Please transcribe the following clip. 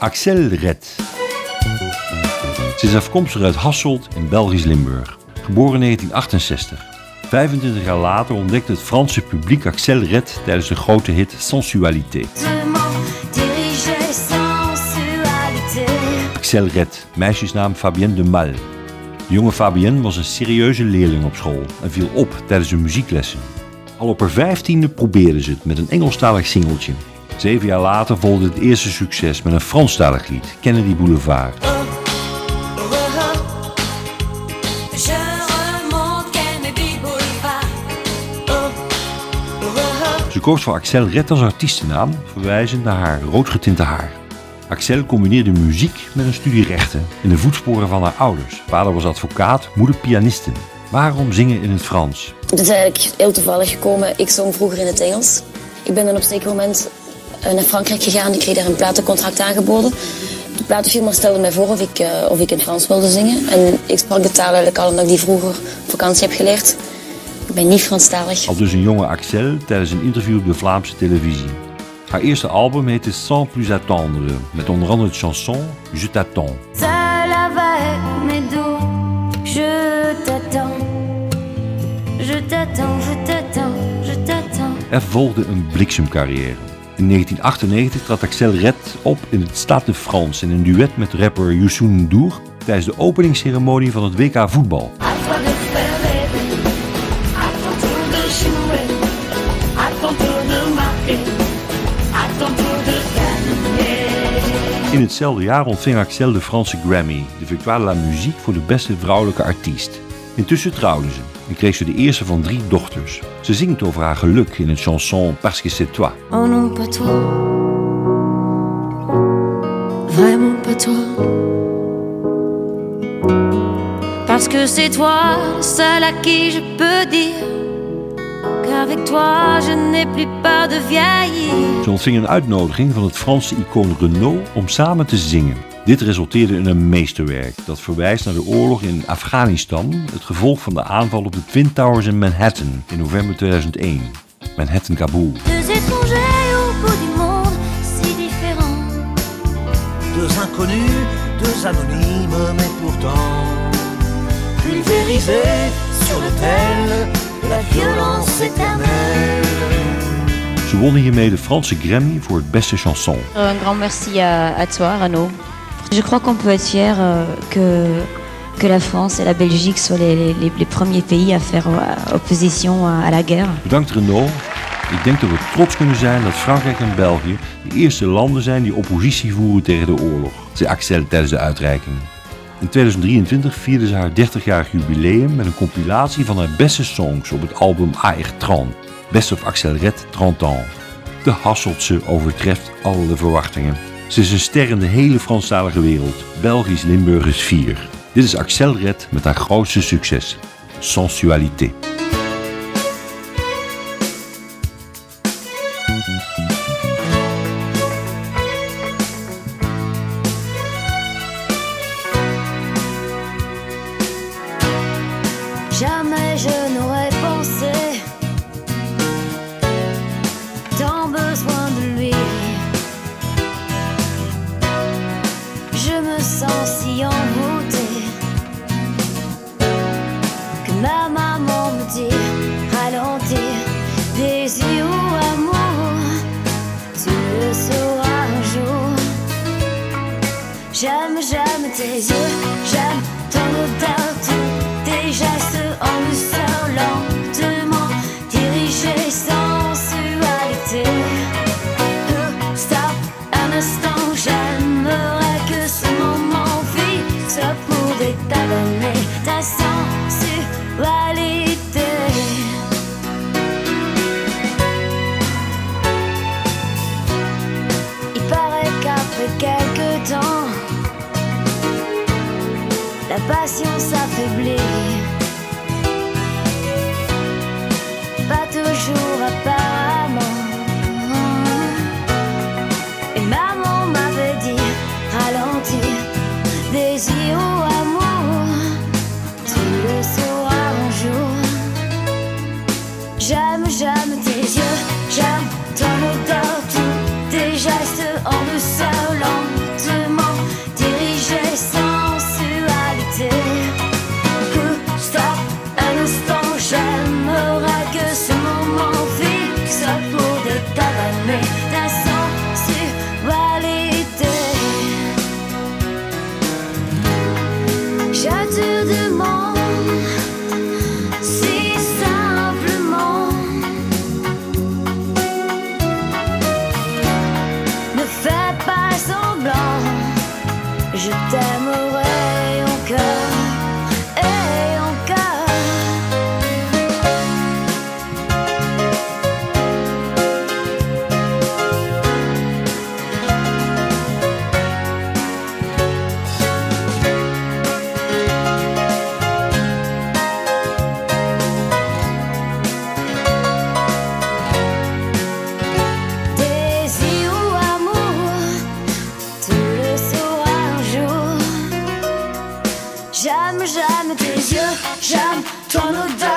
Axel Red. Ze is afkomstig uit Hasselt in Belgisch Limburg. Geboren in 1968. 25 jaar later ontdekte het Franse publiek Axel Red tijdens de grote hit Sensualité. Axel Red, meisjesnaam Fabienne de Mal. De jonge Fabienne was een serieuze leerling op school en viel op tijdens hun muzieklessen. Al op haar vijftiende probeerde ze het met een Engelstalig singeltje. Zeven jaar later volgde het eerste succes met een Franstalig lied, Kennedy Boulevard. Ze koos voor Axel Red als artiestennaam, verwijzend naar haar roodgetinte haar. Axel combineerde muziek met een studie rechten in de voetsporen van haar ouders. Vader was advocaat, moeder pianiste. Waarom zingen in het Frans? Het is eigenlijk heel toevallig gekomen. Ik zong vroeger in het Engels. Ik ben dan op een zeker moment naar Frankrijk gegaan. Ik kreeg daar een platencontract aangeboden. De platenfirma stelde mij voor of ik, uh, of ik in Frans wilde zingen. En ik sprak de taal eigenlijk al omdat ik die vroeger op vakantie heb geleerd. Ik ben niet Franstalig. Al dus een jonge Axel tijdens een interview op de Vlaamse televisie. Haar eerste album heette Sans plus attendre, met onder andere de chanson Je t'attends. Seul avec mes doux, je t'attends. Je t'attends, je t'attends, je t'attends. Er volgde een bliksemcarrière. In 1998 trad Axel Red op in het Stade de France in een duet met rapper Youssou N'Dour tijdens de openingsceremonie van het WK voetbal. In hetzelfde jaar ontving Axel de Franse Grammy, de Victoire de la Musique voor de beste vrouwelijke artiest. Intussen trouwde ze en kreeg ze de eerste van drie dochters. Ze zingt over haar geluk in het chanson Parce que c'est toi. Oh non, pas toi. Vraiment pas toi. Parce que c'est toi, le seul à qui je peux dire qu'avec toi je n'ai plus peur de vieillir. Ze ontving een uitnodiging van het Franse icoon Renault om samen te zingen. Dit resulteerde in een meesterwerk dat verwijst naar de oorlog in Afghanistan, het gevolg van de aanval op de Twin Towers in Manhattan in november 2001. Manhattan Kabul. Deux inconnus, deux anonymes, mais pourtant pulvérisés sur l'autel de la violence éternelle. Ze wonnen hiermee de Franse Grammy voor het beste chanson. Un grand merci à, à toi, Renaud. Je crois qu'on peut être fier euh, que, que la France et la Belgique soient les, les- les premiers pays à faire euh, opposition à, à la guerre. Bedankt Renault. Ik denk dat we trots kunnen zijn dat Frankrijk en België de eerste landen zijn die oppositie voeren tegen de oorlog, zei Axel tijdens de uitreiking. In 2023 vierde ze haar 30-jarig jubileum met een compilatie van haar beste songs op het album AR 30, Best of Axel Red 30 ans. De Hasseltse overtreft alle verwachtingen. Ze is een ster in de hele Franstalige wereld. Belgisch Limburg is 4. Dit is Axel Red met haar grootste succes, Sensualité. Jamais je n'aurais si envoûtée que ma maman me dit ralentir, désir ou amour, tu le sauras un jour. J'aime, j'aime tes yeux, la passion s'affaiblit. Pas toujours apparemment. Et maman m'avait dit ralentir, désir Je tunnel down.